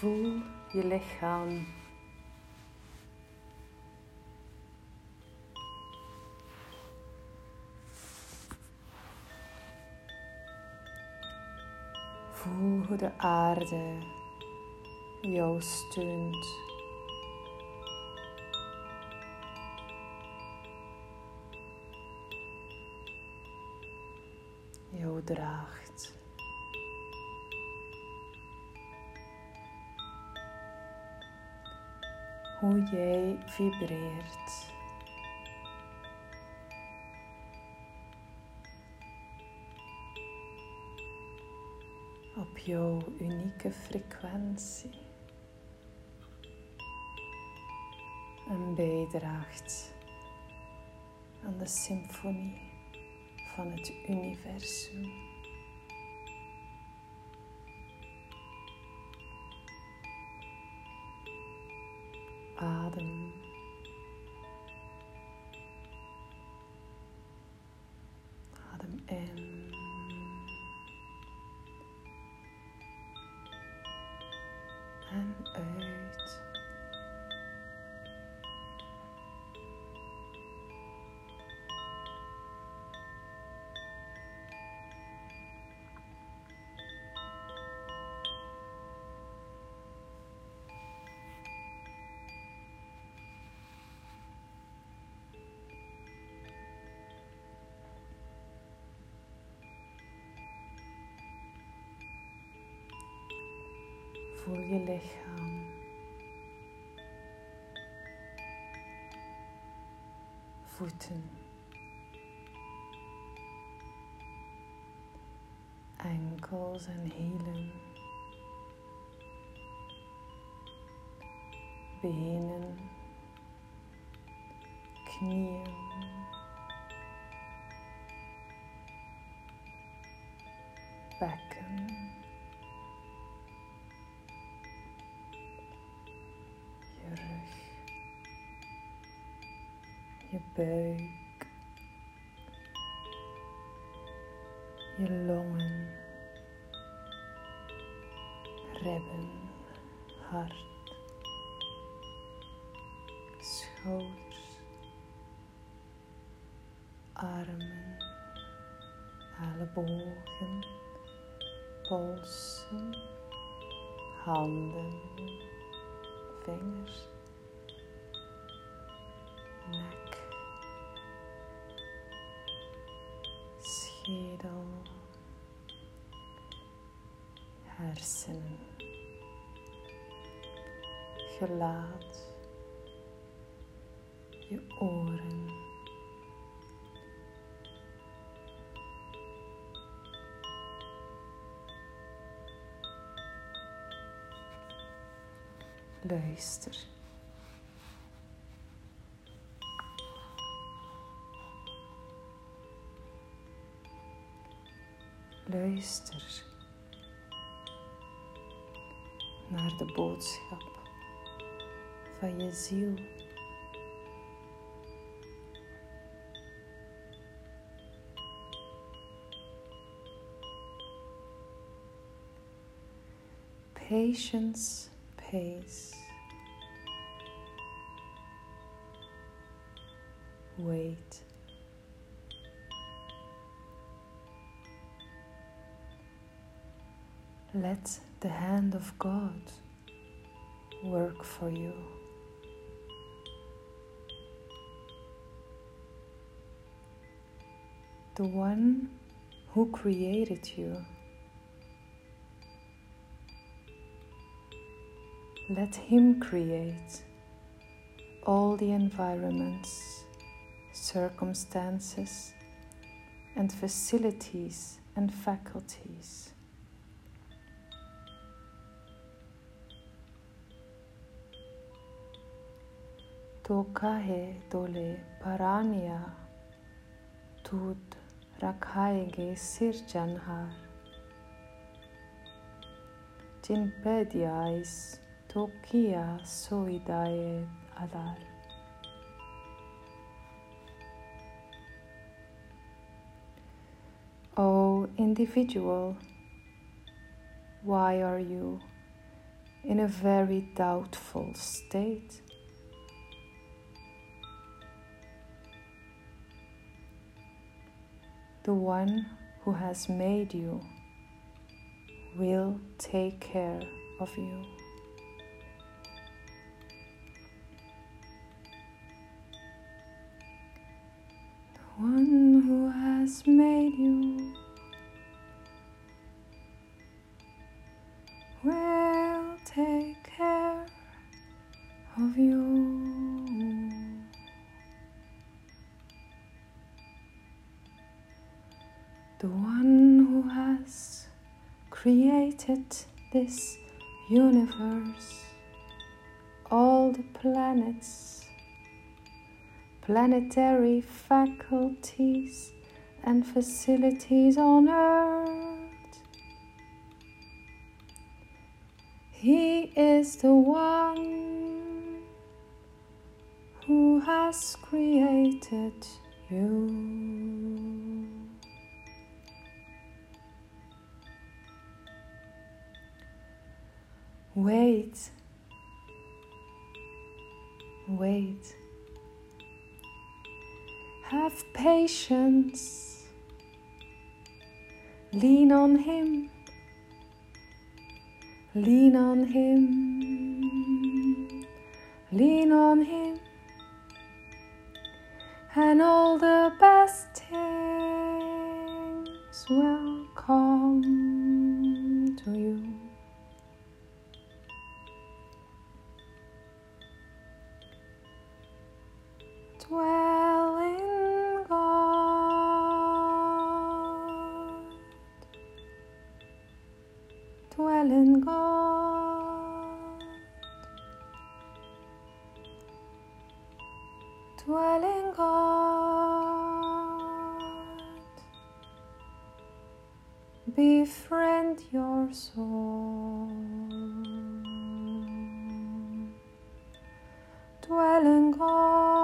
Voel je lichaam. Voel hoe de aarde jou steunt. Jou draagt. Hoe jij vibreert. op jouw unieke frequentie en bijdraagt aan de symfonie van het universum. Adem. Voel je lichaam. Voeten. Enkels en hielen. Benen. Knieën. Bekken. Buik, je longen, ribben, hart, schouders, armen, ellebogen, polsen, handen vingers, hersenen, gelaat, je oren. luister. Luister naar de boodschap van je ziel. Patience pace. Wait. Let the hand of God work for you. The one who created you Let Him create all the environments, circumstances, and facilities and faculties. To kahe dole parania tud rakhaege sirjanhar. Jin pediais Tokia Soidae Adar. O individual, why are you in a very doubtful state. The one who has made you will take care of you. The one who has created this universe, all the planets, planetary faculties and facilities on Earth. He is the one who has created you. Wait. Wait. Have patience. Lean on Him. Lean on Him. Lean on Him. And all the best things will come to you. Dwell in God. Dwell in God. Dwell in God. Befriend your soul. Dwell in God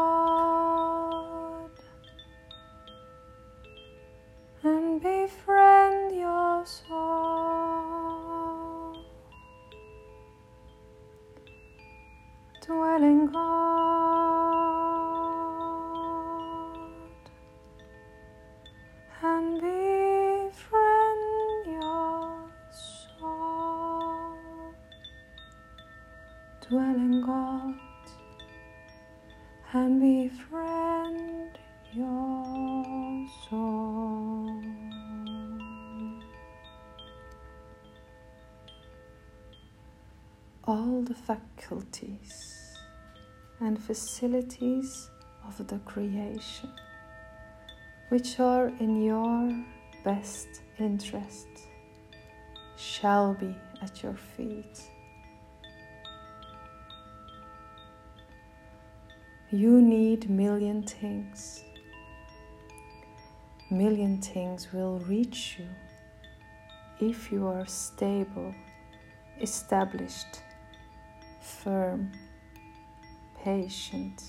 All the faculties and facilities of the creation, which are in your best interest, shall be at your feet. You need million things. Million things will reach you if you are stable, established, firm, patient.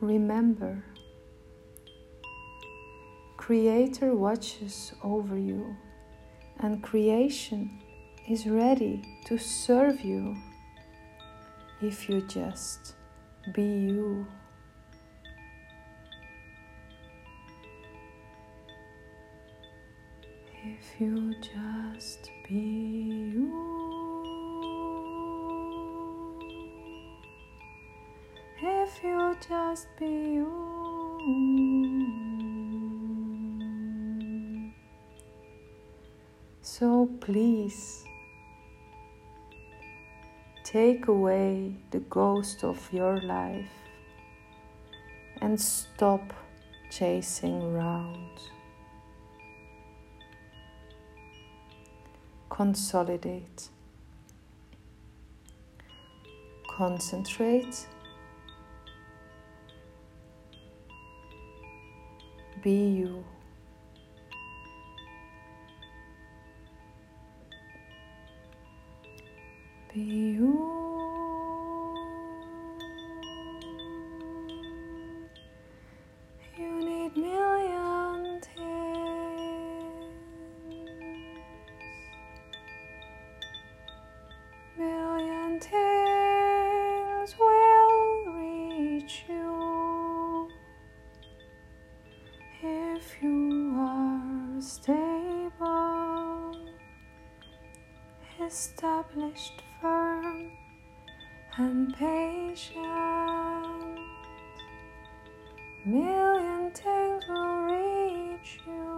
Remember Creator watches over you, and creation is ready to serve you if you just be you. If you just be you. If you just be you. So please take away the ghost of your life and stop chasing around. Consolidate. Concentrate. Be you. Be you. Established, firm, and patient. Million things will reach you.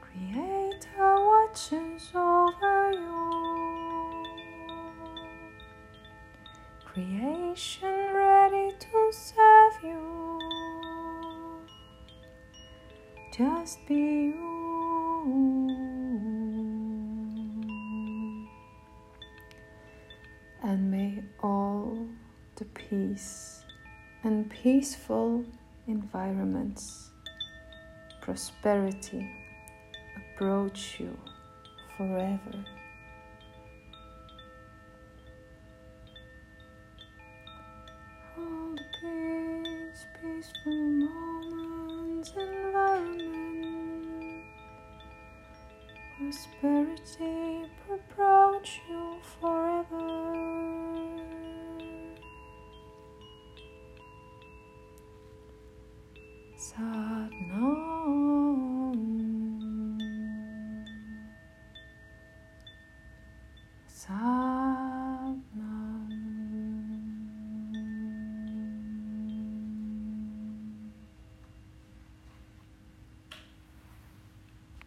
Creator watches over you. Creation ready to serve you. Just be you. And may all the peace and peaceful environments, prosperity approach you forever. Nam.